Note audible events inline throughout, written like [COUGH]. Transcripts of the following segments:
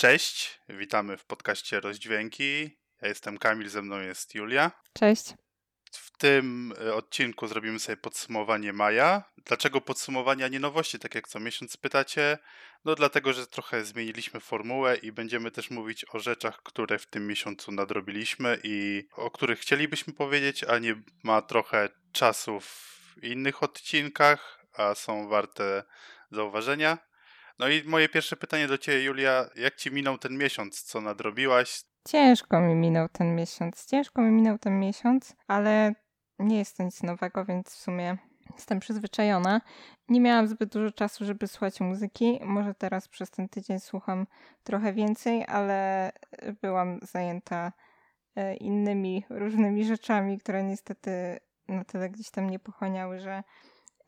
Cześć, witamy w podcaście Rozdźwięki. Ja jestem Kamil, ze mną jest Julia. Cześć. W tym e, odcinku zrobimy sobie podsumowanie maja. Dlaczego podsumowanie, a nie nowości, tak jak co miesiąc pytacie? No dlatego, że trochę zmieniliśmy formułę i będziemy też mówić o rzeczach, które w tym miesiącu nadrobiliśmy i o których chcielibyśmy powiedzieć, a nie ma trochę czasu w innych odcinkach, a są warte zauważenia. No i moje pierwsze pytanie do Ciebie, Julia, jak Ci minął ten miesiąc? Co nadrobiłaś? Ciężko mi minął ten miesiąc. Ciężko mi minął ten miesiąc, ale nie jest to nic nowego, więc w sumie jestem przyzwyczajona. Nie miałam zbyt dużo czasu, żeby słuchać muzyki. Może teraz przez ten tydzień słucham trochę więcej, ale byłam zajęta e, innymi różnymi rzeczami, które niestety na tyle gdzieś tam nie pochłaniały, że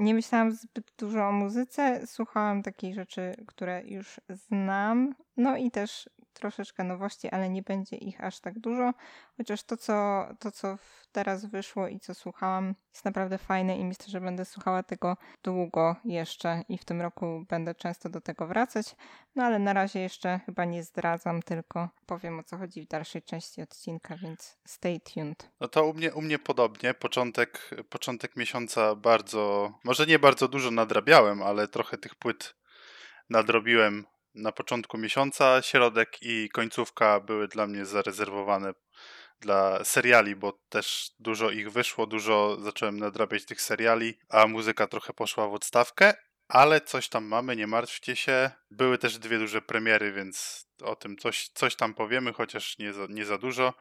nie myślałam zbyt dużo o muzyce. Słuchałam takich rzeczy, które już znam. No i też troszeczkę nowości, ale nie będzie ich aż tak dużo. Chociaż to, co, to, co teraz wyszło i co słuchałam, jest naprawdę fajne i myślę, że będę słuchała tego długo jeszcze i w tym roku będę często do tego wracać. No ale na razie jeszcze chyba nie zdradzam, tylko powiem o co chodzi w dalszej części odcinka, więc stay tuned. No to u mnie, u mnie podobnie. Początek, początek miesiąca bardzo, może nie bardzo dużo nadrabiałem, ale trochę tych płyt nadrobiłem na początku miesiąca. Środek i końcówka były dla mnie zarezerwowane dla seriali, bo też dużo ich wyszło, dużo zacząłem nadrabiać tych seriali, a muzyka trochę poszła w odstawkę, ale coś tam mamy, nie martwcie się. Były też dwie duże premiery, więc o tym coś, coś tam powiemy, chociaż nie za, nie za dużo.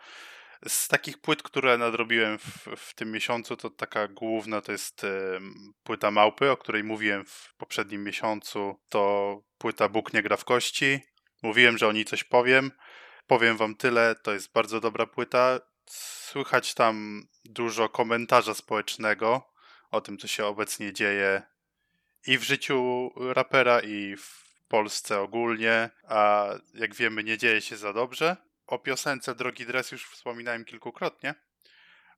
Z takich płyt, które nadrobiłem w, w tym miesiącu, to taka główna to jest płyta Małpy, o której mówiłem w poprzednim miesiącu. To płyta Bóg nie gra w kości. Mówiłem, że o niej coś powiem. Powiem wam tyle, to jest bardzo dobra płyta. Słychać tam dużo komentarza społecznego o tym, co się obecnie dzieje i w życiu rapera, i w Polsce ogólnie, a jak wiemy, nie dzieje się za dobrze. O piosence Drogi Dres już wspominałem kilkukrotnie,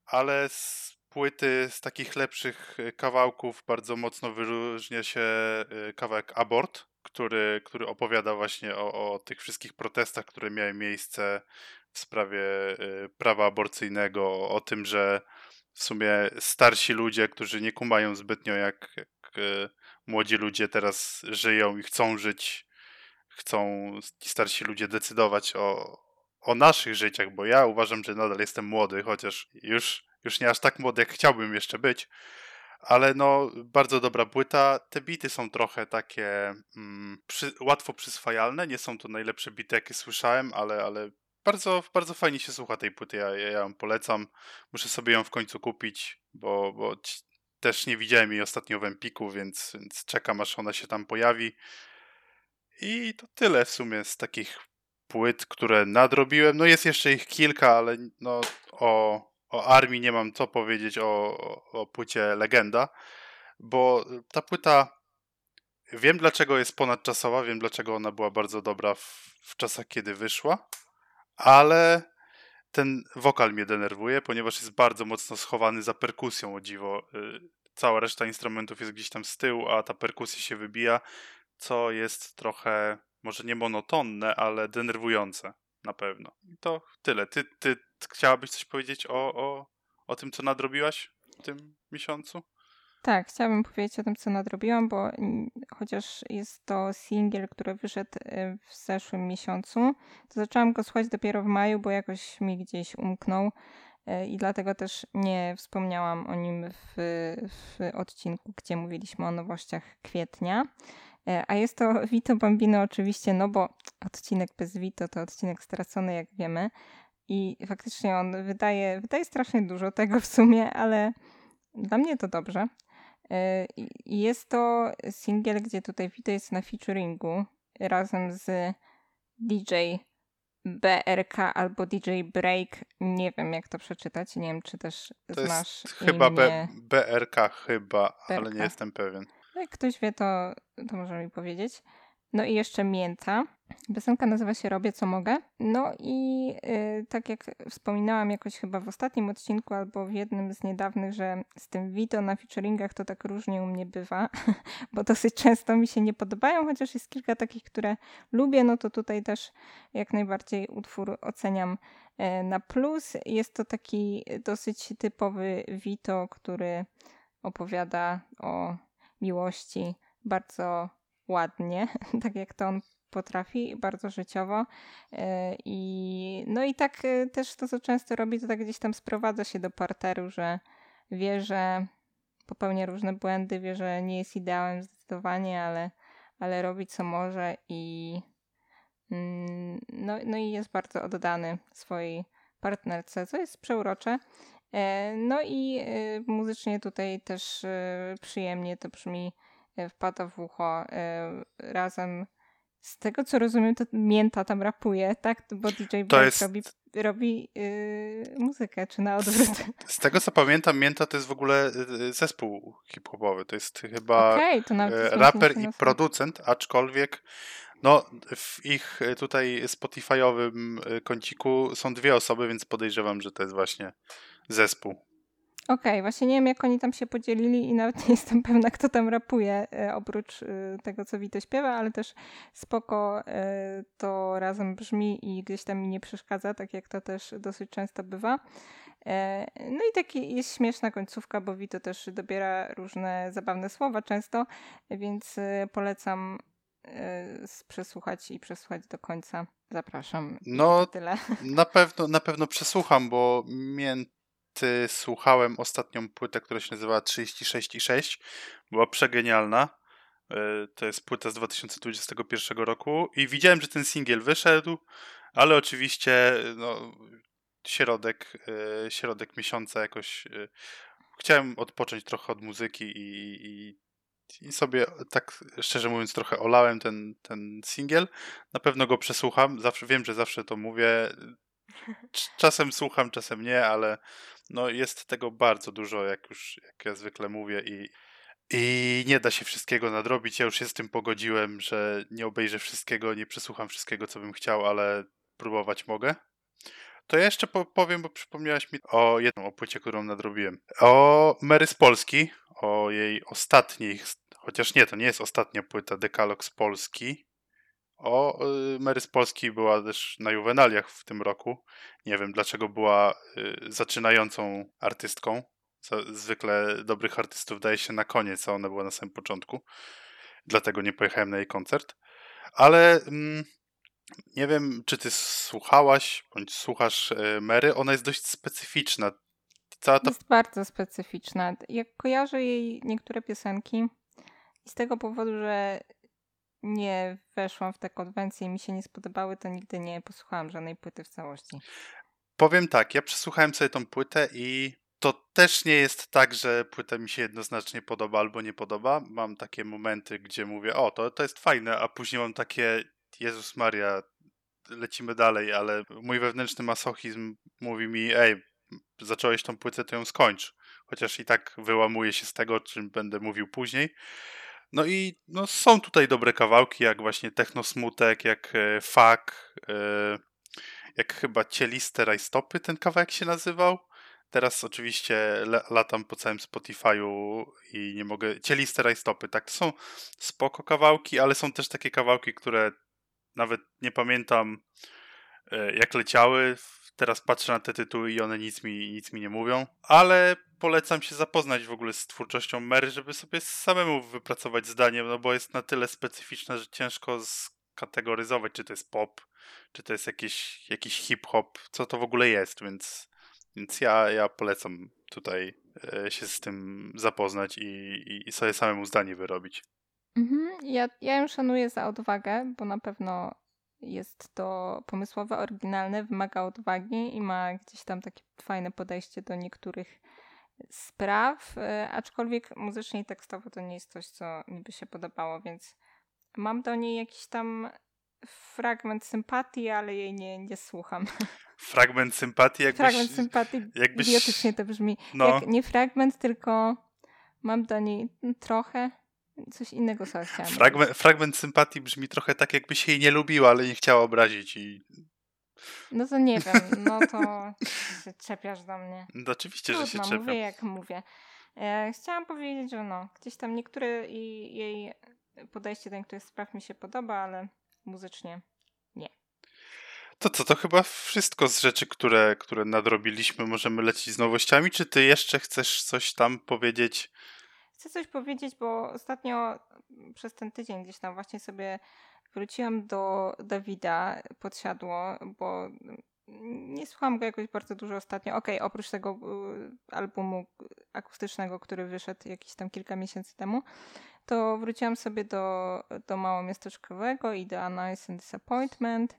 ale z płyty, z takich lepszych kawałków bardzo mocno wyróżnia się y, kawałek Abort, który, który opowiada właśnie o, o tych wszystkich protestach, które miały miejsce w sprawie y, prawa aborcyjnego, o, tym, że w sumie starsi ludzie, którzy nie kumają zbytnio, jak, jak y, młodzi ludzie teraz żyją i chcą żyć, chcą starsi ludzie decydować o, o naszych życiach, bo ja uważam, że nadal jestem młody, chociaż już, już nie aż tak młody, jak chciałbym jeszcze być, ale no, bardzo dobra płyta. Te bity są trochę takie mm, przy, łatwo przyswajalne. Nie są to najlepsze bity, jakie słyszałem, ale, ale bardzo, bardzo fajnie się słucha tej płyty. Ja, ja ją polecam. Muszę sobie ją w końcu kupić, bo, bo też nie widziałem jej ostatnio w Empiku, więc, więc czekam, aż ona się tam pojawi. I to tyle w sumie z takich płyt, które nadrobiłem. No jest jeszcze ich kilka, ale no o o armii nie mam co powiedzieć o, o, płycie Legenda, bo ta płyta wiem dlaczego jest ponadczasowa, wiem dlaczego ona była bardzo dobra w, w czasach, kiedy wyszła, ale ten wokal mnie denerwuje, ponieważ jest bardzo mocno schowany za perkusją, o dziwo. Y, cała reszta instrumentów jest gdzieś tam z tyłu, a ta perkusja się wybija, co jest trochę, może nie monotonne, ale denerwujące na pewno. I to tyle. Ty, ty chciałabyś coś powiedzieć o, o, o tym, co nadrobiłaś w tym miesiącu? Tak, chciałabym powiedzieć o tym, co nadrobiłam, bo chociaż jest to singiel, który wyszedł y, w zeszłym miesiącu, to zaczęłam go słuchać dopiero w maju, bo jakoś mi gdzieś umknął y, i dlatego też nie wspomniałam o nim w, w odcinku, gdzie mówiliśmy o nowościach kwietnia. Y, a jest to [LAUGHS] Vito Bambino oczywiście, no bo odcinek bez Vito to odcinek stracony, jak wiemy. I faktycznie on wydaje, wydaje strasznie dużo tego w sumie, ale dla mnie to dobrze. E, jest to singiel, gdzie tutaj Vito jest na featuringu razem z DJ BRK albo DJ Break. Nie wiem, jak to przeczytać. Nie wiem, czy też to znasz. Jest chyba B, BRK, chyba, BRK. ale nie jestem pewien. Jak ktoś wie, to, to może mi powiedzieć. No i jeszcze Mięta. Piosenka nazywa się Robię co mogę. No i y, tak jak wspominałam jakoś chyba w ostatnim odcinku albo w jednym z niedawnych, że z tym Vito na featuringach to tak różnie u mnie bywa, [LAUGHS] bo dosyć często mi się nie podobają, chociaż jest kilka takich, które lubię, no to tutaj też jak najbardziej utwór oceniam y, na plus. Jest to taki dosyć typowy Vito, który opowiada o miłości bardzo ładnie, [LAUGHS] tak jak to on potrafi, bardzo życiowo. E, I, no i tak e, też to, co często robi, to tak gdzieś tam sprowadza się do parteru, że wie, że popełnia różne błędy, wie, że nie jest ideałem zdecydowanie, ale, ale robi co może i mm, no, no i jest bardzo oddany swojej partnerce, co jest przeurocze. E, no i muzycznie tutaj też przyjemnie to brzmi, wpada w ucho razem z tego co rozumiem, to Mięta tam rapuje, tak? Bo DJ Black jest... robi, robi yy, muzykę, czy na odwrót. Z tego co pamiętam, Mięta to jest w ogóle y, zespół hip-hopowy. To jest chyba okay, to y, raper i producent, aczkolwiek no, w ich y, tutaj Spotify'owym kąciku są dwie osoby, więc podejrzewam, że to jest właśnie zespół. Okej, okay, właśnie nie wiem, jak oni tam się podzielili i nawet nie jestem pewna, kto tam rapuje, e, oprócz e, tego, co Wito śpiewa, ale też spoko e, to razem brzmi i gdzieś tam mi nie przeszkadza, tak jak to też dosyć często bywa. No i taki jest śmieszna końcówka, bo Wito też dobiera różne zabawne słowa często, więc polecam przesłuchać i przesłuchać do końca. Zapraszam. No, tyle. Na pewno, na pewno przesłucham, bo mię słuchałem ostatnią płytę, która się nazywała 36,6. Była przegenialna. E, to jest płyta z 2021 roku i widziałem, że ten singiel wyszedł, ale oczywiście no, środek, e, środek miesiąca jakoś e, chciałem odpocząć trochę od muzyki i, i, i sobie tak szczerze mówiąc trochę olałem ten, ten singiel. Na pewno go przesłucham. Zawsze wiem, że zawsze to mówię. Czasem słucham, czasem nie, ale no jest tego bardzo dużo, jak już jak ja zwykle mówię i, i nie da się wszystkiego nadrobić. Ja już się z tym pogodziłem, że nie obejrzę wszystkiego, nie przesłucham wszystkiego, co bym chciał, ale próbować mogę. To ja jeszcze powiem, bo przypomniałaś mi o jedną opłycie, którą nadrobiłem. O Mary z Polski, o jej ostatniej, chociaż nie, to nie jest ostatnia płyta, Dekalog z Polski. O, y, Mary z Polski była też na juwenaliach w tym roku. Nie wiem dlaczego była y, zaczynającą artystką. Zwykle dobrych artystów daje się na koniec, a ona była na samym początku. Dlatego nie pojechałem na jej koncert. Ale mm, nie wiem, czy ty słuchałaś, bądź słuchasz y, Mary. Ona jest dość specyficzna. Cała ta... Jest bardzo specyficzna. Jak kojarzę jej niektóre piosenki z tego powodu, że nie weszłam w te konwencje i mi się nie spodobały, to nigdy nie posłuchałam żadnej płyty w całości. Powiem tak, ja przesłuchałem sobie tą płytę i to też nie jest tak, że płyta mi się jednoznacznie podoba albo nie podoba. Mam takie momenty, gdzie mówię, o, to, to jest fajne, a później mam takie, Jezus Maria, lecimy dalej, ale mój wewnętrzny masochizm mówi mi, ej, zacząłeś tą płytę, to ją skończ. Chociaż i tak wyłamuję się z tego, o czym będę mówił później. No i no, są tutaj dobre kawałki, jak właśnie Techno Smutek, jak e, Fak, e, jak chyba Cieliste Rajstopy ten kawałek się nazywał. Teraz oczywiście latam po całym Spotify'u i nie mogę... Cieliste Rajstopy, tak, to są spoko kawałki, ale są też takie kawałki, które nawet nie pamiętam e, jak leciały. Teraz patrzę na te tytuły i one nic mi, nic mi nie mówią, ale polecam się zapoznać w ogóle z twórczością Mary, żeby sobie samemu wypracować zdanie, no bo jest na tyle specyficzna, że ciężko skategoryzować, czy to jest pop, czy to jest jakiś, jakiś hip-hop, co to w ogóle jest, więc, więc ja, ja polecam tutaj e, się z tym zapoznać i, i sobie samemu zdanie wyrobić. Mhm. Ja, ja ją szanuję za odwagę, bo na pewno jest to pomysłowe, oryginalne, wymaga odwagi i ma gdzieś tam takie fajne podejście do niektórych spraw, e, aczkolwiek muzycznie i tekstowo to nie jest coś, co mi by się podobało, więc mam do niej jakiś tam fragment sympatii, ale jej nie, nie słucham. [LAUGHS] Fragment sympatii? Jakbyś, fragment sympatii, jakbyś... idiotycznie to brzmi. No. Jak nie fragment, tylko mam do niej trochę coś innego sobie chciałam. Fragment, fragment sympatii brzmi trochę tak, jakby się jej nie lubiła, ale nie chciała obrazić i No to nie wiem, no to się czepiasz do mnie. [LAUGHS] no, oczywiście, że się Trudno, czepiam. mówię jak mówię. E, chciałam powiedzieć, że no, gdzieś tam niektóre i jej podejście do niektórych spraw mi się podoba, ale muzycznie To co, to chyba wszystko z rzeczy, które, które nadrobiliśmy. Możemy lecieć z nowościami, czy ty jeszcze chcesz coś tam powiedzieć? Chcę coś powiedzieć, bo ostatnio mm, przez ten tydzień gdzieś tam właśnie sobie wróciłam do Dawida podsiadło, bo mm, nie słuchałam go jakoś bardzo dużo ostatnio. Okej, oprócz tego y, albumu akustycznego, który wyszedł jakieś tam kilka miesięcy temu, to wróciłam sobie do, do małomiasteczkowego i do A Nice and Disappointment.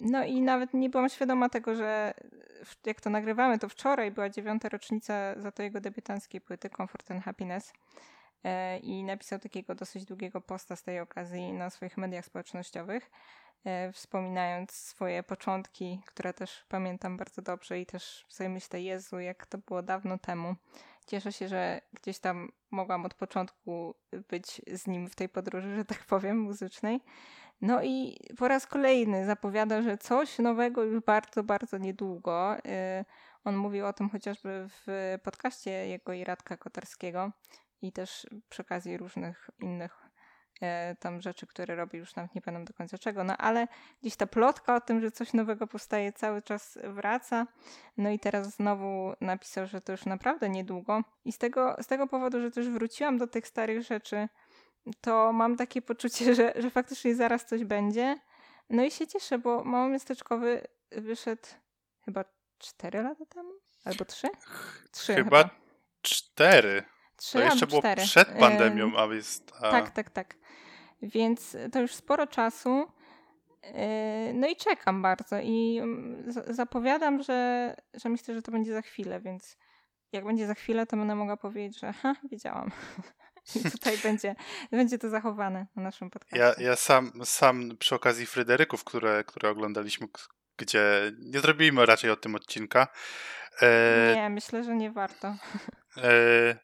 No i nawet nie byłam świadoma tego, że jak to nagrywamy, to wczoraj była dziewiąta rocznica za to jego debiutanckiej płyty Comfort and Happiness e, i napisał takiego dosyć długiego posta z tej okazji na swoich mediach społecznościowych, e, wspominając swoje początki, które też pamiętam bardzo dobrze i też sobie myślę, Jezu, jak to było dawno temu. Cieszę się, że gdzieś tam mogłam od początku być z nim w tej podróży, że tak powiem, muzycznej. No i po raz kolejny zapowiada, że coś nowego już bardzo, bardzo niedługo. Y, On mówił o tym chociażby w podcaście jego i Radka Kotarskiego i też przy okazji różnych innych e, tam rzeczy, które robi, już nawet nie pamiętam do końca czego, no ale gdzieś ta plotka o tym, że coś nowego powstaje cały czas wraca. No i teraz znowu napisał, że to już naprawdę niedługo. I z tego, z tego powodu, że też wróciłam do tych starych rzeczy, to mam takie poczucie, [LAUGHS] że, że faktycznie zaraz coś będzie. No i się cieszę, bo Małomiasteczkowy wyszedł chyba 4 lata temu? Albo 3? 3 Chyba chyba. cztery. 3 To jeszcze było 4. przed pandemią, a jest... A... Tak, tak, tak. Więc to już sporo czasu. Yy, No i czekam bardzo i mm, zapowiadam, że, że myślę, że to będzie za chwilę, więc jak będzie za chwilę, to będę mogła powiedzieć, że ha, wiedziałam. [LAUGHS] I [LAUGHS] tutaj będzie, będzie to zachowane na naszym podcaście. Ja, ja sam, sam przy okazji Fryderyków, które, które oglądaliśmy, gdzie nie zrobimy raczej o tym odcinka, e, Nie, myślę, że nie warto. [LAUGHS] e,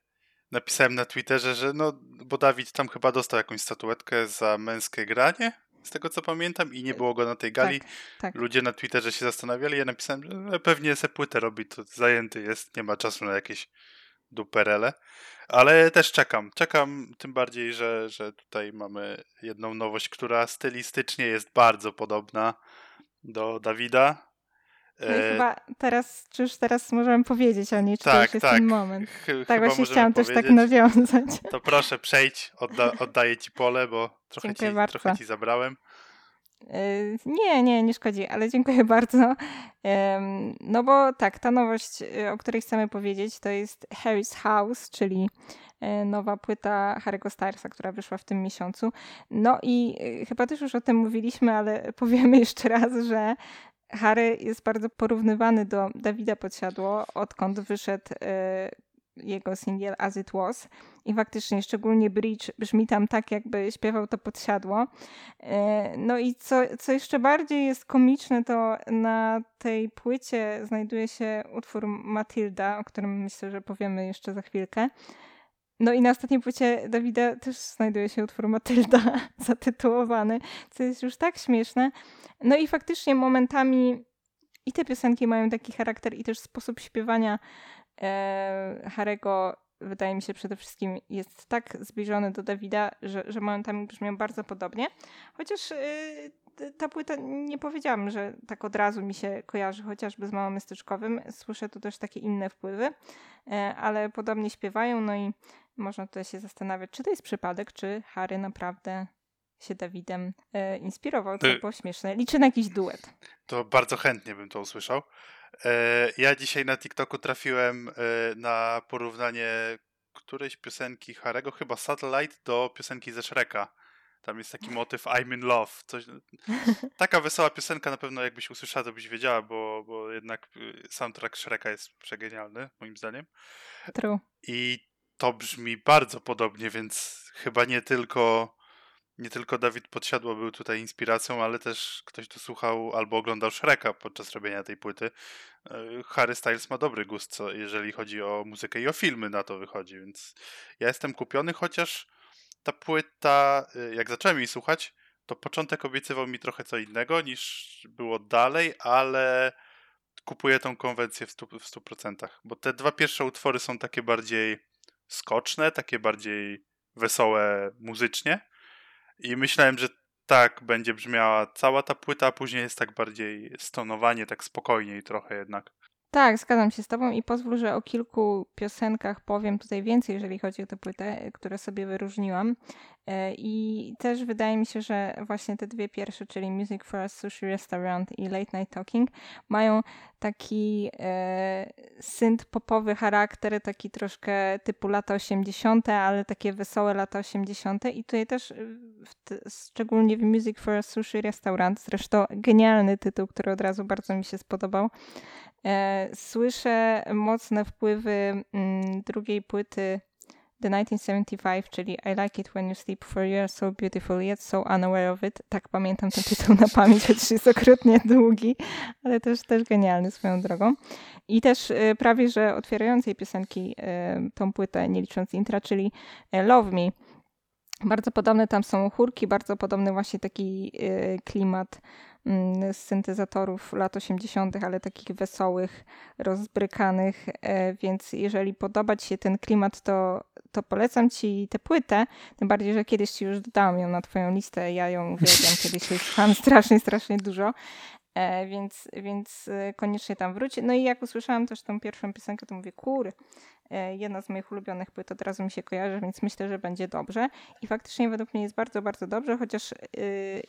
napisałem na Twitterze, że no, bo Dawid tam chyba dostał jakąś statuetkę za męskie granie, z tego co pamiętam, i nie było go na tej gali. Tak, tak. Ludzie na Twitterze się zastanawiali, ja napisałem, że e, pewnie se płytę robi, to zajęty jest, nie ma czasu na jakieś duperele. Ale też czekam. Czekam tym bardziej, że, że tutaj mamy jedną nowość, która stylistycznie jest bardzo podobna do Dawida. No i E, chyba teraz, czy już teraz możemy powiedzieć o niej, czy to tak, już jest tak. ten moment. ch- Tak, chyba właśnie chciałam też tak powiedzieć. nawiązać. To proszę, przejdź, odda, oddaję ci pole, bo trochę Dziękuję ci, bardzo. trochę ci zabrałem. Yy, Nie, nie, nie szkodzi, ale dziękuję [LAUGHS] bardzo. No bo tak, ta nowość, yy, o której chcemy powiedzieć, to jest Harry's House, czyli yy, nowa płyta Harry'ego Stylesa, która wyszła w tym miesiącu. No i yy, chyba też już o tym mówiliśmy, ale [LAUGHS] powiemy jeszcze raz, że Harry jest bardzo porównywany do Dawida Podsiadło, odkąd wyszedł jego singiel As It Was. I faktycznie, szczególnie bridge brzmi tam tak, jakby śpiewał to Podsiadło. E, No i co, co jeszcze bardziej jest komiczne, to na tej płycie znajduje się utwór Matilda, o którym myślę, że powiemy jeszcze za chwilkę. No i na ostatniej płycie Dawida też znajduje się utwór Matylda [LAUGHS] zatytułowany, co jest już tak śmieszne. No i faktycznie momentami i te piosenki mają taki charakter i też sposób śpiewania e, Harego wydaje mi się przede wszystkim jest tak zbliżony do Dawida, że, że momentami brzmią bardzo podobnie. Chociaż y, ta płyta nie powiedziałam, że tak od razu mi się kojarzy chociażby z Małomystyczkowym. Słyszę tu też takie inne wpływy, e, ale podobnie śpiewają, no i można tutaj się zastanawiać, czy to jest przypadek, czy Harry naprawdę się Dawidem e, inspirował, co Y- było śmieszne. Liczy na jakiś duet. To bardzo chętnie bym to usłyszał. E, Ja dzisiaj na TikToku trafiłem e, na porównanie którejś piosenki Harego, chyba Satellite, do piosenki ze Shreka. Tam jest taki motyw I'm in love. Coś, taka wesoła piosenka na pewno jakbyś usłyszała, to byś wiedziała, bo, bo jednak y, soundtrack Shreka jest przegenialny, moim zdaniem. True. I to brzmi bardzo podobnie, więc chyba nie tylko nie tylko Dawid Podsiadło był tutaj inspiracją, ale też ktoś tu słuchał albo oglądał Shreka podczas robienia tej płyty. E, Harry Styles ma dobry gust, co, jeżeli chodzi o muzykę i o filmy na to wychodzi, więc ja jestem kupiony, chociaż ta płyta, e, jak zacząłem jej słuchać, to początek obiecywał mi trochę co innego niż było dalej, ale kupuję tą konwencję w 100%, w 100% bo te dwa pierwsze utwory są takie bardziej skoczne, takie bardziej wesołe muzycznie i myślałem, że tak będzie brzmiała cała ta płyta, a później jest tak bardziej stonowanie, tak spokojniej trochę jednak. Tak, zgadzam się z Tobą i pozwól, że o kilku piosenkach powiem tutaj więcej, jeżeli chodzi o tę płytę, które sobie wyróżniłam. E, I też wydaje mi się, że właśnie te dwie pierwsze, czyli Music for a Sushi Restaurant i Late Night Talking, mają taki e, synth popowy charakter, taki troszkę typu lata 80., ale takie wesołe lata 80. I tutaj też, e, w szczególnie w Music for a Sushi Restaurant, zresztą genialny tytuł, który od razu bardzo mi się spodobał. E, słyszę mocne wpływy mm, drugiej płyty The 1975, czyli I Like It When You Sleep For You Are So Beautiful Yet So Unaware of It. Tak pamiętam ten tytuł na pamięć, chociaż jest okrutnie długi, ale też, też genialny swoją drogą. I też y, prawie, że otwierającej piosenki y, tą płytę, nie licząc intra, czyli Love Me. Bardzo podobne tam są chórki, bardzo podobny właśnie taki klimat z syntezatorów lat 80., ale takich wesołych, rozbrykanych, e, więc jeżeli podoba Ci się ten klimat, to, to polecam Ci tę płytę, tym bardziej, że kiedyś Ci już dodałam ją na Twoją listę, ja ją uwielbiam, kiedyś jej słuchałam [LAUGHS] strasznie, strasznie dużo, więc, więc e, koniecznie tam wróć. No i jak usłyszałam też tą pierwszą piosenkę, to mówię, kur, E, jedna z moich ulubionych płyt od razu mi się kojarzy, więc myślę, że będzie dobrze. I faktycznie według mnie jest bardzo, bardzo dobrze, chociaż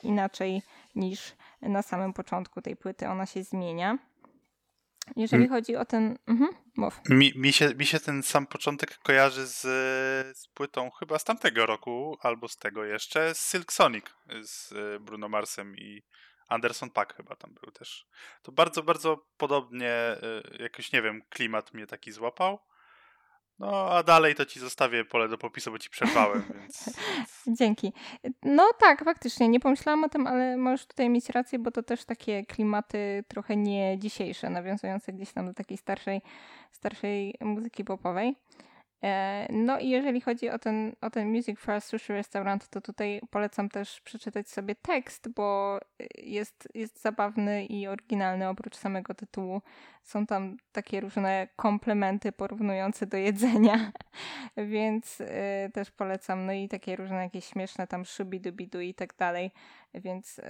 inaczej niż na samym początku tej płyty ona się zmienia. Jeżeli hmm. chodzi o ten. Mhm, mów. Mi, mi, się, mi się ten sam początek kojarzy z, z płytą chyba z tamtego roku, albo z tego jeszcze, z Silk Sonic z Bruno Marsem i Anderson Pack chyba tam był też. To bardzo, bardzo podobnie, y, jakoś nie wiem, klimat mnie taki złapał. No, a dalej to ci zostawię pole do popisu, bo ci przerwałem, [LAUGHS] więc... Dzięki. No tak, faktycznie, nie pomyślałam o tym, ale możesz tutaj mieć rację, bo to też takie klimaty trochę nie dzisiejsze, nawiązujące gdzieś tam do takiej starszej, starszej muzyki popowej. E, no i jeżeli chodzi o ten, o ten Music for a Sushi Restaurant, to tutaj polecam też przeczytać sobie tekst, bo jest, jest zabawny i oryginalny oprócz samego tytułu. Są tam takie różne komplementy porównujące do jedzenia, [LAUGHS] więc y, też polecam. No i takie różne jakieś śmieszne tam szubidubidu i tak dalej, więc y,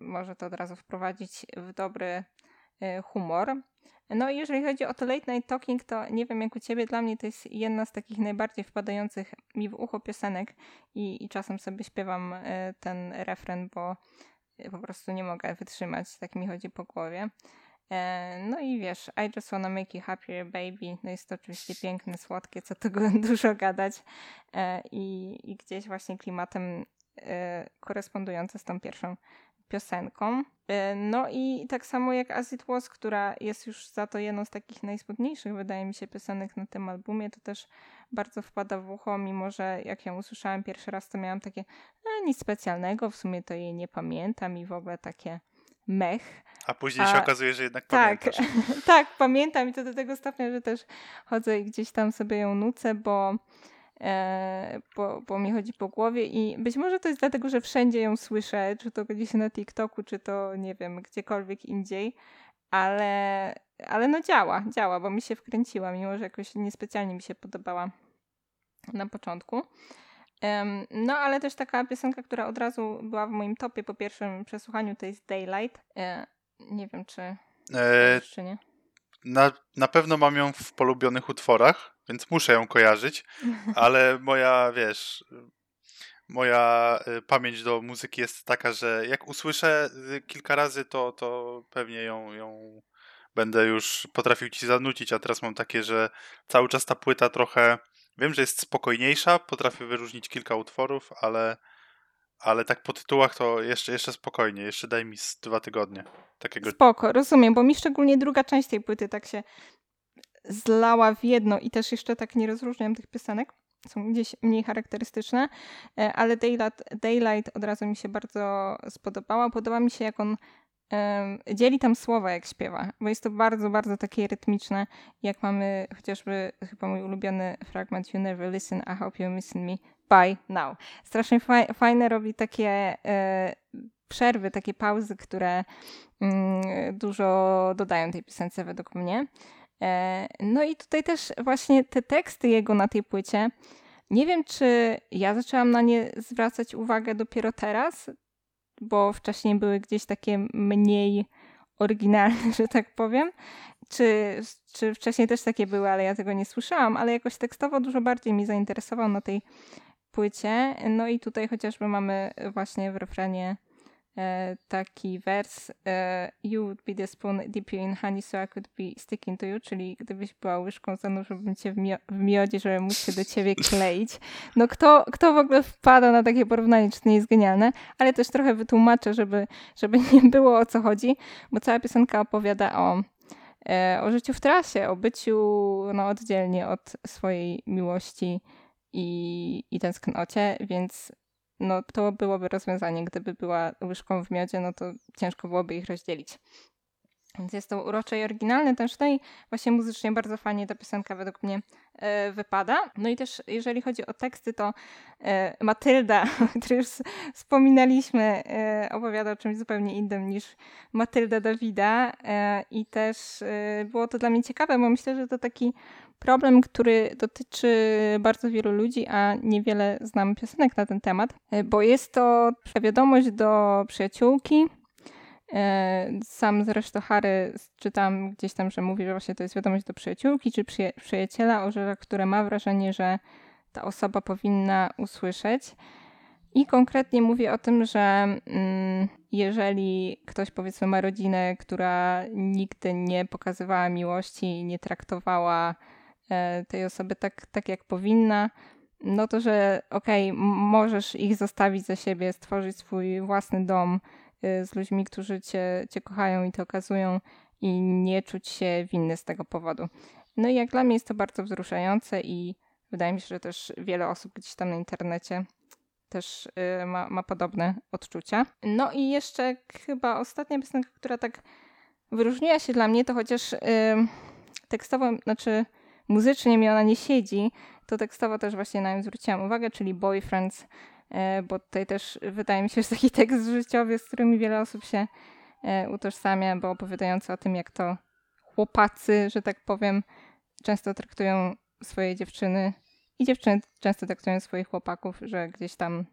może to od razu wprowadzić w dobry y, humor. No i jeżeli chodzi o to Late Night Talking, to nie wiem jak u Ciebie, dla mnie to jest jedna z takich najbardziej wpadających mi w ucho piosenek i, i czasem sobie śpiewam e, ten refren, bo po prostu nie mogę wytrzymać, tak mi chodzi po głowie. E, no i wiesz, I just wanna make you happier, baby. No jest to oczywiście piękne, słodkie, co tu [LAUGHS] dużo gadać. E, I, i gdzieś właśnie klimatem korespondujące z tą pierwszą piosenką. E, no i tak samo jak As It Was, która jest już za to jedną z takich najsmutniejszych, wydaje mi się, piosenek na tym albumie, to też bardzo wpada w ucho, mimo że jak ją usłyszałem pierwszy raz, to miałam takie a, nic specjalnego, w sumie to jej nie pamiętam i w ogóle takie mech. A później a, się okazuje, że jednak tak, pamiętasz. [LAUGHS] tak, pamiętam i to do tego stopnia, że też chodzę i gdzieś tam sobie ją nucę, bo bo, bo mi chodzi po głowie i być może to jest dlatego, że wszędzie ją słyszę, czy to gdzieś na TikToku, czy to nie wiem, gdziekolwiek indziej, ale, ale no działa, działa, bo mi się wkręciła, mimo że jakoś niespecjalnie mi się podobała na początku. No, ale też taka piosenka, która od razu była w moim topie po pierwszym przesłuchaniu, to jest Daylight. E, nie wiem, czy, e, czy nie. Na, na pewno mam ją w polubionych utworach więc muszę ją kojarzyć, [LAUGHS] ale moja, wiesz, moja y, pamięć do muzyki jest taka, że jak usłyszę y, kilka razy, to, to pewnie ją, ją będę już potrafił ci zanucić, a teraz mam takie, że cały czas ta płyta trochę, wiem, że jest spokojniejsza, potrafię wyróżnić kilka utworów, ale, ale tak po tytułach to jeszcze, jeszcze spokojnie, jeszcze daj mi z dwa tygodnie. Takiego... Spoko, rozumiem, bo mi szczególnie druga część tej płyty tak się zlała w jedno i też jeszcze tak nie rozróżniam tych piosenek. są gdzieś mniej charakterystyczne, e, ale Daylight, Daylight od razu mi się bardzo spodobała. Podoba mi się, jak on dzieli tam słowa, jak śpiewa, bo jest to bardzo, bardzo takie rytmiczne, jak mamy chociażby chyba mój ulubiony fragment You never listen, I hope you listen me by now. Strasznie fajne robi takie e, przerwy, takie pauzy, które mm, dużo dodają tej piosence według mnie. E, no i tutaj też właśnie te teksty jego na tej płycie, nie wiem, czy ja zaczęłam na nie zwracać uwagę dopiero teraz, bo wcześniej były gdzieś takie mniej oryginalne, [LAUGHS] że tak powiem. Czy, czy wcześniej też takie były, ale ja tego nie słyszałam, ale jakoś tekstowo dużo bardziej mi zainteresował na tej płycie. No i tutaj chociażby mamy właśnie w refrenie E, taki wers e, You would be the spoon deep in honey so I could be sticking to you, czyli gdybyś była łyżką, zanurzyłbym cię w, mio w miodzie, żeby móc się do ciebie kleić. No kto, kto w ogóle wpada na takie porównanie, czy to nie jest genialne? Ale też trochę wytłumaczę, żeby, żeby [LAUGHS] nie było o co chodzi, bo cała piosenka opowiada o e, o życiu w trasie, o byciu no, oddzielnie od swojej miłości i, i tęsknocie, więc no to byłoby rozwiązanie. Gdyby była łyżką w miodzie, no to ciężko byłoby ich rozdzielić. Więc jest to urocze i oryginalne też. I właśnie muzycznie bardzo fajnie ta piosenka według mnie e, wypada. No i też jeżeli chodzi o teksty, to e, Matylda, [LAUGHS] o której już wspominaliśmy, e, opowiada o czymś zupełnie innym niż Matylda Dawida. I też było to dla mnie ciekawe, bo myślę, że to taki problem, który dotyczy bardzo wielu ludzi, a niewiele znam piosenek na ten temat, e, bo jest to wiadomość do przyjaciółki. E, sam zresztą Harry czytam gdzieś tam, że mówi, że właśnie to jest wiadomość do przyjaciółki czy przyjaciela, o rzeczach, które ma wrażenie, że ta osoba powinna usłyszeć. I konkretnie mówię o tym, że mm, jeżeli ktoś powiedzmy ma rodzinę, która nigdy nie pokazywała miłości, nie traktowała tej osoby tak, tak jak powinna, no to, że okej, okay, możesz ich zostawić za siebie, stworzyć swój własny dom y, z ludźmi, którzy cię, cię kochają i to okazują i nie czuć się winny z tego powodu. No i jak dla mnie jest to bardzo wzruszające i wydaje mi się, że też wiele osób gdzieś tam na internecie też y, ma, ma podobne odczucia. No i jeszcze chyba ostatnia piosenka, która tak wyróżniła się dla mnie, to chociaż y, tekstowo, znaczy muzycznie mi ona nie siedzi, to tekstowo też właśnie na nią zwróciłam uwagę, czyli Boyfriends, e, bo tutaj też wydaje mi się, że taki [LAUGHS] tekst życiowy, z którymi wiele osób się e, utożsamia, bo opowiadający o tym, jak to chłopacy, że tak powiem, często traktują swoje dziewczyny i dziewczyny często traktują swoich chłopaków, że gdzieś tam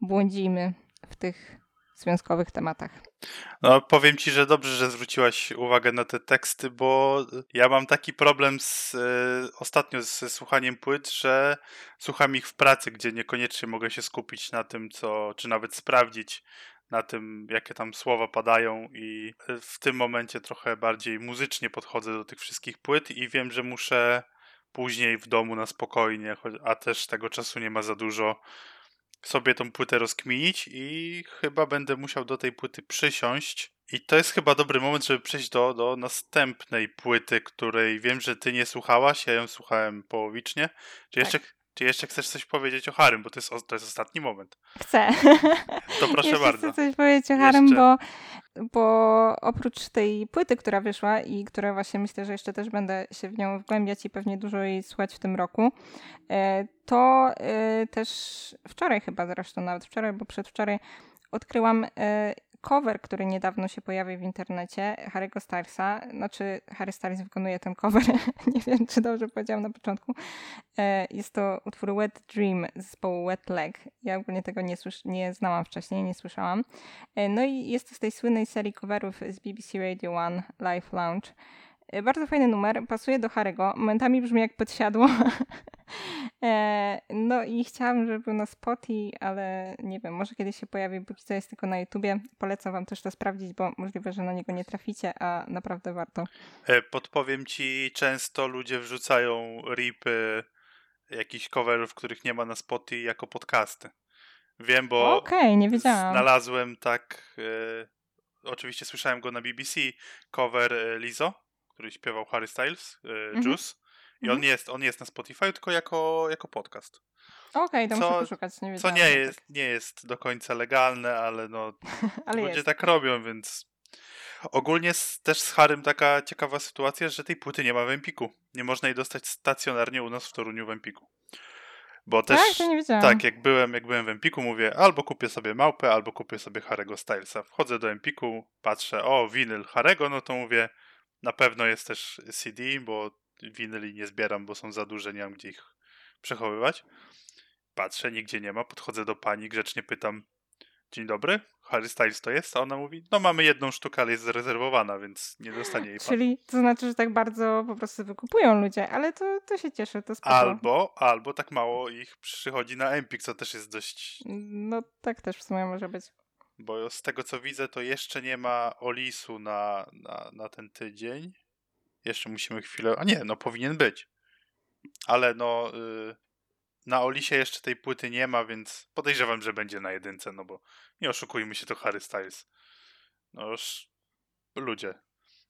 błądzimy w tych związkowych tematach. No, powiem ci, że dobrze, że zwróciłaś uwagę na te teksty, bo ja mam taki problem z, y, ostatnio ze słuchaniem płyt, że słucham ich w pracy, gdzie niekoniecznie mogę się skupić na tym, co, czy nawet sprawdzić na tym, jakie tam słowa padają i w tym momencie trochę bardziej muzycznie podchodzę do tych wszystkich płyt i wiem, że muszę później w domu na spokojnie, a też tego czasu nie ma za dużo, sobie tą płytę rozkminić i chyba będę musiał do tej płyty przysiąść. I to jest chyba dobry moment, żeby przejść do, do następnej płyty, której wiem, że ty nie słuchałaś, ja ją słuchałem połowicznie. Czy tak. jeszcze, czy jeszcze chcesz coś powiedzieć o Harym, bo to jest, to jest ostatni moment. Chcę. To proszę jeszcze bardzo. Chcę coś powiedzieć o Harym, bo, bo oprócz tej płyty, która wyszła i która właśnie myślę, że jeszcze też będę się w nią wgłębiać i pewnie dużo jej słuchać w tym roku, e, to e, też wczoraj chyba zresztą, nawet wczoraj, bo przedwczoraj odkryłam e, cover, który niedawno się pojawił w internecie, Harry'ego Stylesa, znaczy Harry Styles wykonuje ten cover, [LAUGHS] nie wiem czy dobrze powiedziałam na początku, e, jest to utwór Wet Dream z zespołu Wet Leg. Ja ogólnie tego nie, słysz- nie znałam wcześniej, nie słyszałam. E, no i jest to z tej słynnej serii coverów z BBC Radio One Live Lounge. E, bardzo fajny numer, pasuje do Harego. Momentami brzmi jak podsiadło. [LAUGHS] E, no i chciałam, żeby był na Spotify, ale nie wiem, może kiedyś się pojawi, bo co jest tylko na YouTubie. Polecam wam też to sprawdzić, bo możliwe, że na niego nie traficie, a naprawdę warto. E, podpowiem ci, często ludzie wrzucają ripy jakichś coverów, których nie ma na Spotify jako podcasty. Wiem, bo okay, nie wiedziałam. znalazłem tak, e, oczywiście słyszałem go na BBC, cover Lizo który śpiewał Harry Styles, mhm. Juice. I on nie jest, on nie jest na Spotify, tylko jako, jako podcast. Okej, to Co- muszę poszukać, nie Co wiedziałam. nie o jest, nie jest do końca legalne, ale no tak. [LAUGHS] Ale ludzie jest. tak robią, więc ogólnie z, też z Harym taka ciekawa sytuacja, że tej płyty nie ma w Empiku. Nie można jej dostać stacjonarnie u nas w Toruniu w Empiku. Bo też tak, to nie wiedziałam. tak, jak byłem, jak byłem w Empiku, mówię albo kupię sobie małpę, albo kupię sobie Harego Stylesa. Wchodzę do Empiku, patrzę, o, winyl Harego, no to mówię, na pewno jest też CD, bo winyli nie zbieram, bo są za duże, nie mam gdzie ich przechowywać. Patrzę, nigdzie nie ma, podchodzę do pani, grzecznie pytam, dzień dobry, Harry Styles to jest? A ona mówi, no mamy jedną sztukę, ale jest zarezerwowana, więc nie dostanie jej pan. Czyli to znaczy, że tak bardzo po prostu wykupują ludzie, ale to, to się cieszę, to spoko. Albo, albo tak mało ich przychodzi na Empik, co też jest dość No tak też w sumie może być. Bo z tego co widzę, to jeszcze nie ma Olisu na, na, na ten tydzień. Jeszcze musimy chwilę. A nie, no powinien być. Ale no. Y, na Olisie jeszcze tej płyty nie ma, więc podejrzewam, że będzie na jedynce, no bo nie oszukujmy się, to Harry Styles. No już. Ludzie.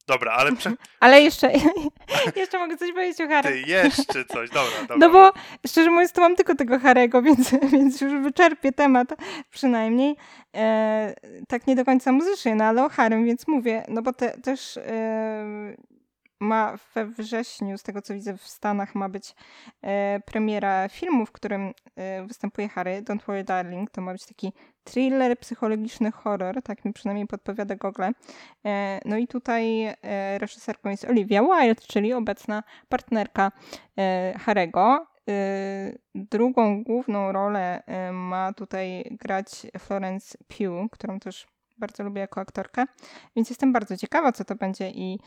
Dobra, ale prze... [LAUGHS] Ale jeszcze, [LAUGHS] jeszcze mogę coś powiedzieć o Harry. ty jeszcze coś. Dobra, [LAUGHS] dobra. No bo szczerze mówiąc, to mam tylko tego Harego, więc, więc już wyczerpię temat przynajmniej. E, tak nie do końca muzycznie, no ale o Harem, więc mówię, no bo te, też e, ma we wrześniu, z tego co widzę w Stanach, ma być e, premiera filmu, w którym e, występuje Harry, Don't Worry Darling. To ma być taki thriller, psychologiczny horror, tak mi przynajmniej podpowiada Google. E, no i tutaj e, reżyserką jest Olivia Wilde, czyli obecna partnerka e, Harego. E, Drugą główną rolę ma tutaj grać Florence Pugh, którą też bardzo lubię jako aktorkę, więc jestem bardzo ciekawa, co to będzie i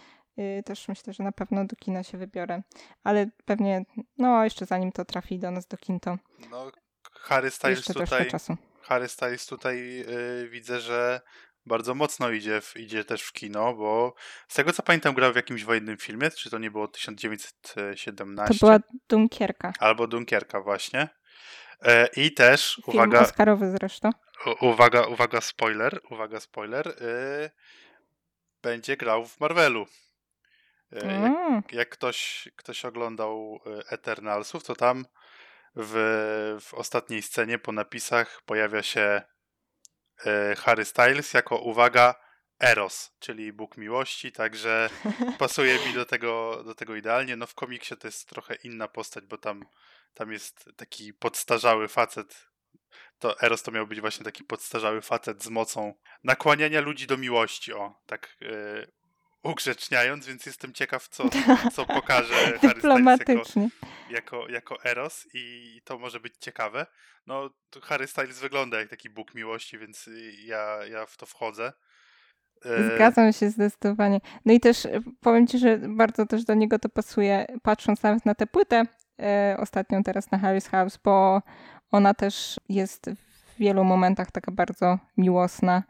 też myślę, że na pewno do kina się wybiorę, ale pewnie, no jeszcze zanim to trafi do nas do kin, to No, Harry Styles jeszcze tutaj. czasu. Harry Styles tutaj y, widzę, że bardzo mocno idzie, w, idzie też w kino, bo z tego co pamiętam grał w jakimś wojennym filmie, czy to nie było 1917? To była Dunkierka. Albo Dunkierka właśnie. E, I też, Film uwaga, Oscarowy zresztą. uwaga, uwaga, spoiler, uwaga, spoiler, y, będzie grał w Marvelu. E, jak, Mm, jak ktoś, ktoś oglądał y, Eternalsów, to tam w, w ostatniej scenie po napisach pojawia się e, Harry Styles jako, uwaga, Eros, czyli Bóg miłości, także pasuje mi do tego, do tego idealnie. No w komiksie to jest trochę inna postać, bo tam, tam jest taki podstarzały facet. To Eros to miał być właśnie taki podstarzały facet z mocą nakłaniania ludzi do miłości, o, tak e, ugrzeczniając, więc jestem ciekaw, co, [LAUGHS] co pokaże Harry Styles jako, jako, jako Eros i to może być ciekawe. No, Harry Styles wygląda jak taki Bóg miłości, więc ja, ja w to wchodzę. E, Zgadzam się zdecydowanie. No i też e, powiem Ci, że bardzo też do niego to pasuje, patrząc nawet na tę płytę e, ostatnią teraz na Harry's House, bo ona też jest w wielu momentach taka bardzo miłosna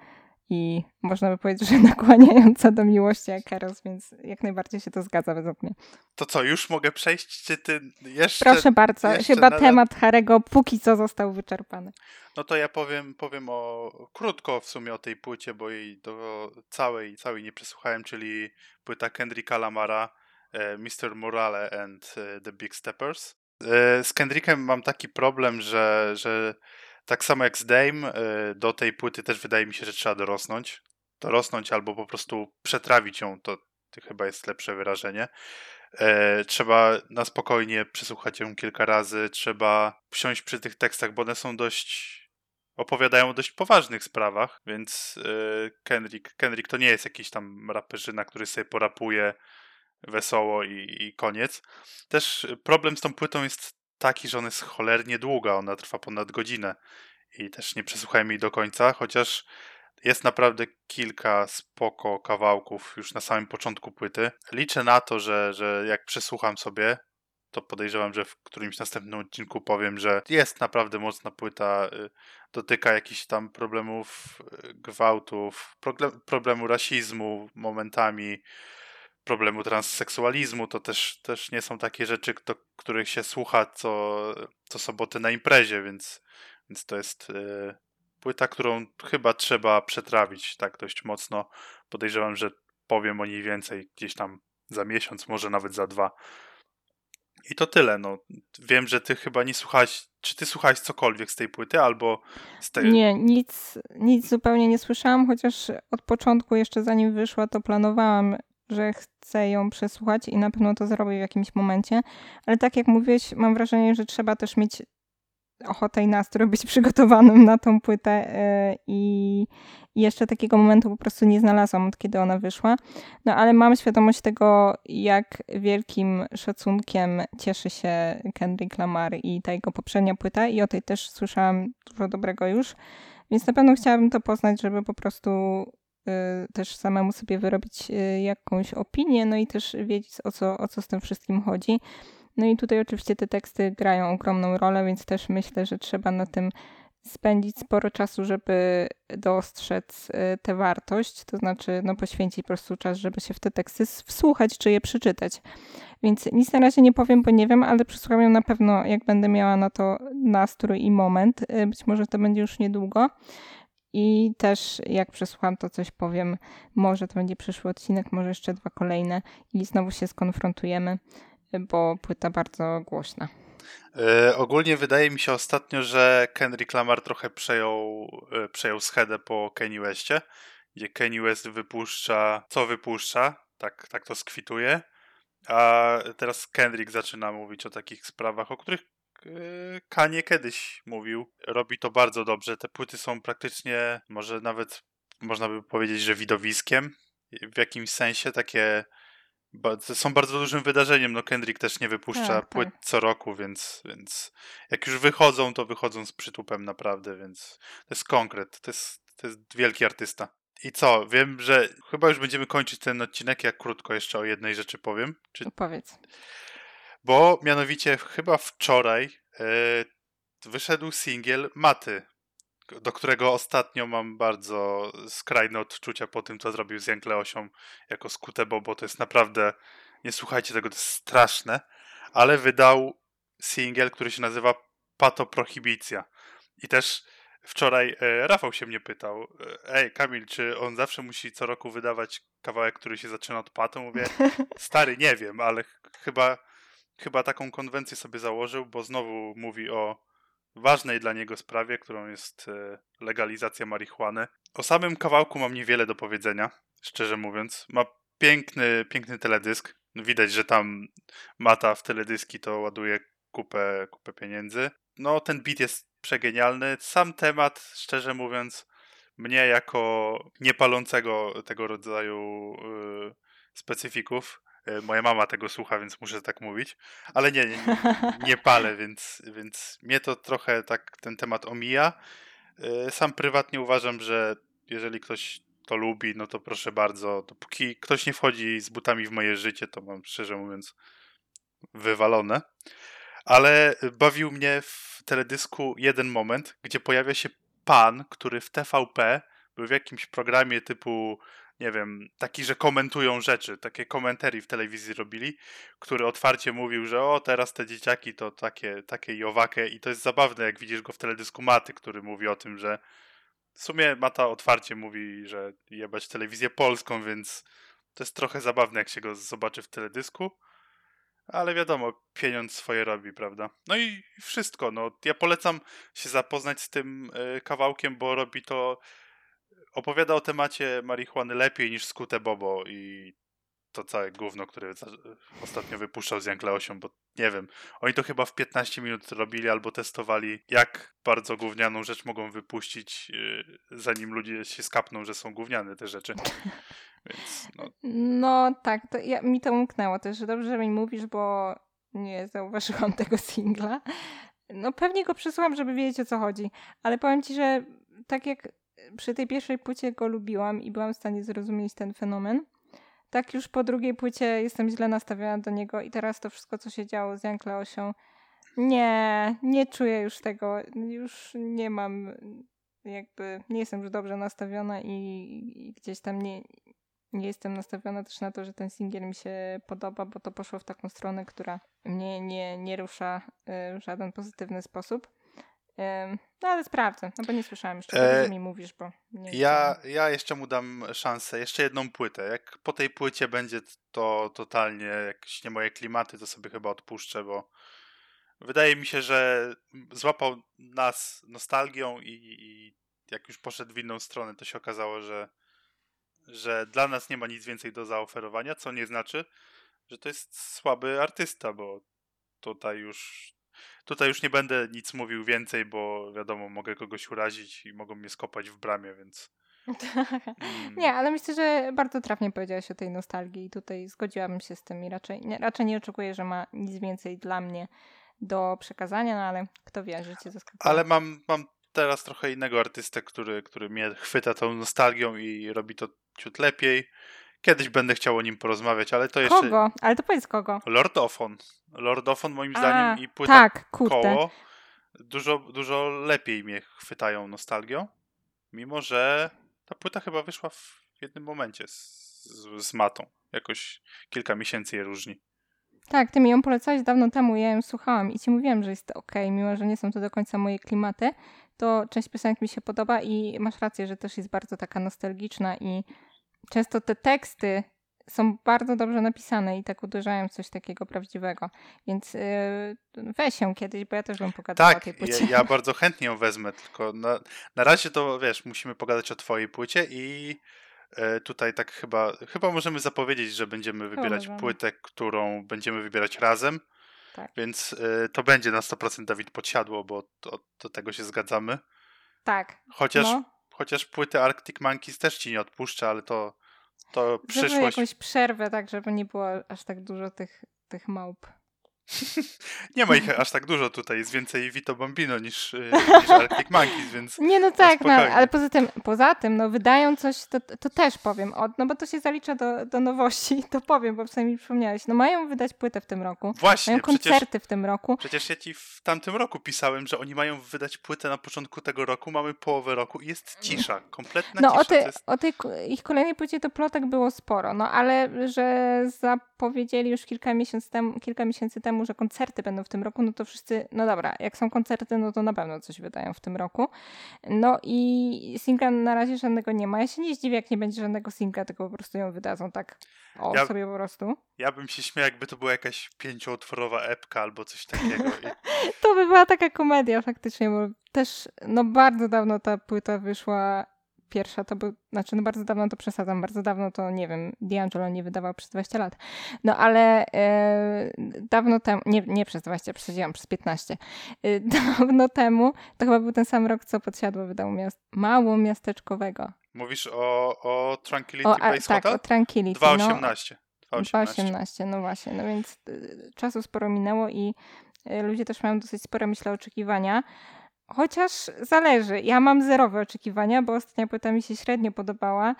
i można by powiedzieć, że [LAUGHS] nakłaniająca do miłości jak Eros, więc jak najbardziej się to zgadza według mnie. To co, już mogę przejść? Czy ty jeszcze... Proszę bardzo, jeszcze chyba nadal- temat Harego póki co został wyczerpany. No to ja powiem, powiem o krótko w sumie o tej płycie, bo jej do całej, całej nie przesłuchałem, czyli płyta Kendricka Lamara e, Mr. Morale and e, the Big Steppers. E, Z Kendrickiem mam taki problem, że, że tak samo jak z Dame, e, do tej płyty też wydaje mi się, że trzeba dorosnąć. Dorosnąć albo po prostu przetrawić ją, to, chyba jest lepsze wyrażenie. E, trzeba na spokojnie przesłuchać ją kilka razy, trzeba wsiąść przy tych tekstach, bo one są dość. opowiadają o dość poważnych sprawach, więc e, Kendrick, Kendrick to nie jest jakiś tam raperzyna, który sobie porapuje wesoło i, i koniec. Też problem z tą płytą jest taki, że ona jest cholernie długa, ona trwa ponad godzinę i też nie przesłuchałem jej do końca, chociaż jest naprawdę kilka spoko kawałków już na samym początku płyty. Liczę na to, że, że jak przesłucham sobie, to podejrzewam, że w którymś następnym odcinku powiem, że jest naprawdę mocna płyta, y, dotyka jakichś tam problemów y, gwałtów, problemu rasizmu momentami, problemu transseksualizmu, to też, też nie są takie rzeczy, których się słucha co, co sobotę na imprezie, więc, więc to jest y, płyta, którą chyba trzeba przetrawić tak dość mocno. Podejrzewam, że powiem o niej więcej gdzieś tam za miesiąc, może nawet za dwa. I to tyle, no. Wiem, że ty chyba nie słuchałeś, czy ty słuchałeś cokolwiek z tej płyty, albo z tej... Nie, nic, nic zupełnie nie słyszałam, chociaż od początku, jeszcze zanim wyszła, to planowałam, że chcę ją przesłuchać i na pewno to zrobię w jakimś momencie. Ale tak jak mówiłeś, mam wrażenie, że trzeba też mieć ochotę i nastrój być przygotowanym na tą płytę e, i jeszcze takiego momentu po prostu nie znalazłam, od kiedy ona wyszła. No ale mam świadomość tego, jak wielkim szacunkiem cieszy się Kendrick Lamar i ta jego poprzednia płyta i o tej też słyszałam dużo dobrego już, więc na pewno chciałabym to poznać, żeby po prostu też samemu sobie wyrobić y, jakąś opinię, no i też wiedzieć o co, o co z tym wszystkim chodzi. No i tutaj oczywiście te teksty grają ogromną rolę, więc też myślę, że trzeba na tym spędzić sporo czasu, żeby dostrzec y, tę wartość, to znaczy no, poświęcić po prostu czas, żeby się w te teksty wsłuchać, czy je przeczytać. Więc nic na razie nie powiem, bo nie wiem, ale przesłucham ją na pewno, jak będę miała na to nastrój i moment. Y, być może to będzie już niedługo. I też jak przesłucham, to coś powiem. Może to będzie przyszły odcinek, może jeszcze dwa kolejne i znowu się skonfrontujemy bo płyta bardzo głośna. Yy, ogólnie wydaje mi się ostatnio, że Kendrick Lamar trochę przejął, yy, przejął schedę po Kanye Westie, gdzie Kanye West wypuszcza, co wypuszcza, tak, tak to skwituje, a teraz Kendrick zaczyna mówić o takich sprawach, o których yy, Kanye kiedyś mówił. Robi to bardzo dobrze. Te płyty są praktycznie, może nawet można by powiedzieć, że widowiskiem. W jakimś sensie takie są bardzo dużym wydarzeniem. No Kendrick też nie wypuszcza tak, płyt tak. co roku, więc, więc jak już wychodzą, to wychodzą z przytupem naprawdę, więc to jest konkret. To jest, to jest wielki artysta. I co? Wiem, że chyba już będziemy kończyć ten odcinek. Ja krótko jeszcze o jednej rzeczy powiem. Czy... Powiedz. Bo mianowicie chyba wczoraj yy, wyszedł singiel Maty do którego ostatnio mam bardzo skrajne odczucia po tym, co zrobił z Jankleosią jako Skutebo, bo to jest naprawdę, nie słuchajcie tego, to jest straszne, ale wydał singiel, który się nazywa Pato Prohibicja. I też wczoraj e, Rafał się mnie pytał, e, ej Kamil, czy on zawsze musi co roku wydawać kawałek, który się zaczyna od Pato? Mówię, [LAUGHS] stary, nie wiem, ale chyba, chyba taką konwencję sobie założył, bo znowu mówi o ważnej dla niego sprawie, którą jest e, legalizacja marihuany. O samym kawałku mam niewiele do powiedzenia, szczerze mówiąc. Ma piękny, piękny teledysk. Widać, że tam Mata w teledyski to ładuje kupę, kupę pieniędzy. No, ten beat jest przegenialny. Sam temat, szczerze mówiąc, mnie jako niepalącego tego rodzaju yy, specyfików moja mama tego słucha, więc muszę tak mówić. Ale nie, nie, [LAUGHS] nie palę, więc, więc mnie to trochę tak ten temat omija. E, sam prywatnie uważam, że jeżeli ktoś to lubi, no to proszę bardzo. Dopóki ktoś nie wchodzi z butami w moje życie, to mam szczerze mówiąc wywalone. Ale bawił mnie w teledysku jeden moment, gdzie pojawia się pan, który w TVP był w jakimś programie typu nie wiem, taki, że komentują rzeczy, takie komentarii w telewizji robili, który otwarcie mówił, że o, teraz te dzieciaki to takie, takie jowakie i to jest zabawne, jak widzisz go w teledysku Maty, który mówi o tym, że w sumie Mata otwarcie mówi, że jebać telewizję polską, więc to jest trochę zabawne, jak się go zobaczy w teledysku. Ale wiadomo, pieniądz swoje robi, prawda? No i wszystko. No, ja polecam się zapoznać z tym y, kawałkiem, bo robi to opowiada o temacie marihuany lepiej niż Skute Bobo i to całe gówno, które ostatnio wypuszczał z Jankleosią, bo nie wiem, oni to chyba w 15 minut robili albo testowali, jak bardzo gównianą rzecz mogą wypuścić, yy, zanim ludzie się skapną, że są gówniane te rzeczy. [LAUGHS] Więc, no. no tak, to ja, mi to umknęło też. Dobrze, że mi mówisz, bo nie zauważyłam tego singla. No pewnie go przysłałam, żeby wiedzieć o co chodzi, ale powiem ci, że tak jak przy tej pierwszej płycie go lubiłam i byłam w stanie zrozumieć ten fenomen. Tak już po drugiej płycie jestem źle nastawiona do niego i teraz to wszystko, co się działo z Jan Kleosią, nie, nie czuję już tego. Już nie mam jakby, nie jestem już dobrze nastawiona i, i gdzieś tam nie, nie jestem nastawiona też na to, że ten singiel mi się podoba, bo to poszło w taką stronę, która mnie nie, nie rusza y, w żaden pozytywny sposób. No ale sprawdzę, no bo nie słyszałam jeszcze E, mi mówisz, bo nie Ja, ja jeszcze mu dam szansę, jeszcze jedną płytę. Jak po tej płycie będzie to totalnie jakieś nie moje klimaty, to sobie chyba odpuszczę, bo wydaje mi się, że złapał nas nostalgią i, i jak już poszedł w inną stronę, to się okazało, że, że dla nas nie ma nic więcej do zaoferowania, co nie znaczy, że to jest słaby artysta, bo tutaj już tutaj już nie będę nic mówił więcej, bo wiadomo, mogę kogoś urazić i mogą mnie skopać w bramie, więc [LAUGHS] mm, Nie, ale myślę, że bardzo trafnie powiedziałaś o tej nostalgii i tutaj zgodziłabym się z tym i raczej nie, raczej nie oczekuję, że ma nic więcej dla mnie do przekazania, no ale kto wie, że cię zaskakuje. Ale mam, mam teraz trochę innego artystę, który, który mnie chwyta tą nostalgią i robi to ciut lepiej. Kiedyś będę chciał o nim porozmawiać, ale to jeszcze... Kogo? Ale to powiedz kogo. Lord Ofon. Lord Ofon moim A, zdaniem i płyta tak, kurde. koło dużo, dużo lepiej mnie chwytają nostalgią, mimo że ta płyta chyba wyszła w jednym momencie z, z, z matą. Jakoś kilka miesięcy je różni. Tak, ty mi ją polecałeś dawno temu, ja ją słuchałam i ci mówiłam, że jest ok, mimo że nie są to do końca moje klimaty, to część piosenek mi się podoba i masz rację, że też jest bardzo taka nostalgiczna i często te teksty są bardzo dobrze napisane i tak uderzają w coś takiego prawdziwego. Więc yy, weź ją kiedyś, bo ja też bym pogadała o Tak, tej ja, płycie. ja bardzo chętnie ją wezmę, tylko na, na razie to wiesz, musimy pogadać o twojej płycie i e, tutaj tak chyba, chyba możemy zapowiedzieć, że będziemy wybierać możemy. płytę, którą będziemy wybierać razem, Tak. więc e, to będzie na 100% Dawid Podsiadło, bo to, do tego się zgadzamy. Tak, Chociaż, no. Chociaż płyty Arctic Monkeys też ci nie odpuszczę, ale to, to przyszłość. jakąś przerwę, tak, żeby nie było aż tak dużo tych, tych małp. [LAUGHS] Nie ma ich aż tak dużo tutaj, jest więcej Vito Bambino niż, e, niż Arctic Monkeys, więc Nie, no tak, no, ale poza tym, poza tym, no wydają coś, to, to też powiem, o, no bo to się zalicza do, do nowości, [LAUGHS] to powiem, bo przynajmniej przypomniałeś. No mają wydać płytę w tym roku, właśnie, mają przecież koncerty w tym roku. Przecież ja ci w tamtym roku pisałem, że oni mają wydać płytę na początku tego roku, mamy połowę roku i jest cisza, kompletna No cisza. o, tej jest... o tej ich kolejnej płycie to plotek było sporo, no ale że zapowiedzieli już kilka miesięcy, temu, kilka miesięcy temu, że koncerty będą w tym roku, no to wszyscy, no dobra, jak są koncerty, no to na pewno coś wydają w tym roku. No i singla na razie żadnego nie ma. Ja się nie zdziwię, jak nie będzie żadnego singla, tylko po prostu ją wydadzą tak o Ja- sobie po prostu. Ja bym się śmiał, jakby to była jakaś pięcioutworowa epka albo coś takiego. [LAUGHS] To by była taka komedia faktycznie, bo też no bardzo dawno ta płyta wyszła pierwsza, to był, znaczy no bardzo dawno to przesadzam, bardzo dawno to nie wiem, D'Angelo nie wydawał przez 20 lat. No ale e, dawno temu, nie, nie przez 20, przesadziłam, przez 15. E, [LAUGHS] dawno temu, to chyba był ten sam rok, co Podsiadło wydał miast, mało miasteczkowego. Mówisz o, o Tranquility O, a, Base tak, Hotel? o Tranquility. No, 2.18. 2.18. 2.18, no właśnie. No więc y, czasu sporo minęło i ludzie też mają dosyć spore, myślę, oczekiwania. Chociaż zależy. Ja mam zerowe oczekiwania, bo ostatnia płyta mi się średnio podobała.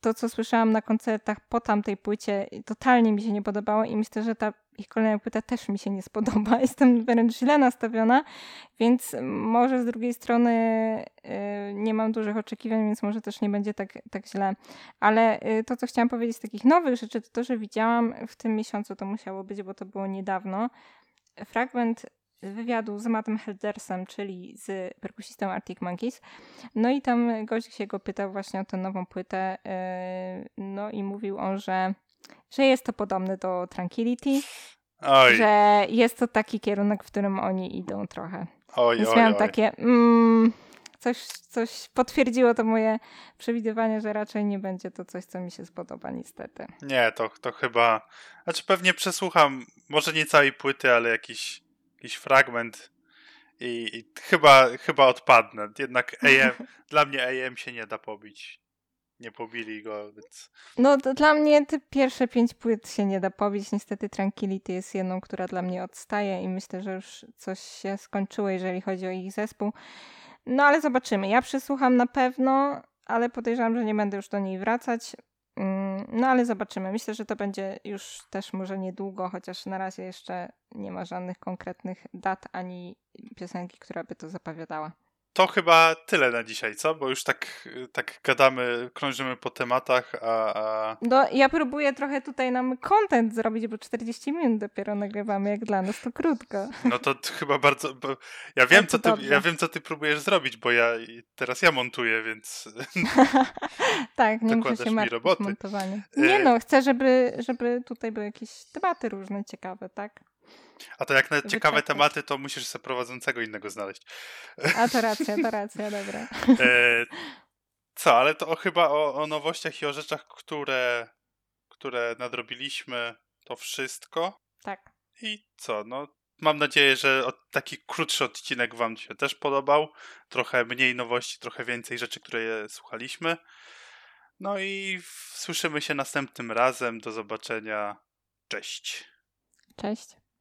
To, co słyszałam na koncertach po tamtej płycie, totalnie mi się nie podobało i myślę, że ta ich kolejna płyta też mi się nie spodoba. [LAUGHS] Jestem wręcz źle nastawiona, więc może z drugiej strony y, nie mam dużych oczekiwań, więc może też nie będzie tak, tak źle. Ale y, to, co chciałam powiedzieć z takich nowych rzeczy, to to, że widziałam w tym miesiącu, to musiało być, bo to było niedawno, fragment wywiadu z Mattem Heldersem, czyli z perkusistą Arctic Monkeys. No i tam gość się go pytał właśnie o tę nową płytę. yy, No i mówił on, że, że jest to podobne do Tranquility, Oj, że jest to taki kierunek, w którym oni idą trochę. oj, Więc oj, miałam oj. takie, mm, coś, coś potwierdziło to moje przewidywanie, że raczej nie będzie to coś, co mi się spodoba niestety. Nie, to, to chyba... Znaczy pewnie przesłucham, może nie całej płyty, ale jakiś, jakiś fragment i, i chyba, chyba odpadnę. Jednak AM, [LAUGHS] dla mnie AM się nie da pobić. Nie pobili go, więc... No to dla mnie te pierwsze pięć płyt się nie da pobić. Niestety Tranquility jest jedną, która dla mnie odstaje i myślę, że już coś się skończyło, jeżeli chodzi o ich zespół. No ale zobaczymy. Ja przysłucham na pewno, ale podejrzewam, że nie będę już do niej wracać. Mm, No ale zobaczymy. Myślę, że to będzie już też może niedługo, chociaż na razie jeszcze nie ma żadnych konkretnych dat ani piosenki, która by to zapowiadała. To chyba tyle na dzisiaj, co? Bo już tak, tak gadamy, krążymy po tematach, a, a... No, ja próbuję trochę tutaj nam content zrobić, bo 40 minut dopiero nagrywamy, jak dla nas to krótko. No to chyba bardzo... Ja, wiem, co ty, dobrze. ja wiem, co ty próbujesz zrobić, bo ja teraz ja montuję, więc... [LAUGHS] tak, nie muszę się martwić roboty. E- Nie no, chcę, żeby, żeby tutaj były jakieś tematy różne, ciekawe, tak? A to jak na ciekawe tematy, to musisz sobie prowadzącego innego znaleźć. A to racja, to [LAUGHS] racja, dobra. E, co, ale to o, chyba o, o nowościach i o rzeczach, które, które nadrobiliśmy, to wszystko. Tak. I co, no mam nadzieję, że taki krótszy odcinek wam się też podobał. Trochę mniej nowości, trochę więcej rzeczy, które słuchaliśmy. No i słyszymy się następnym razem. Do zobaczenia. Cześć. Cześć.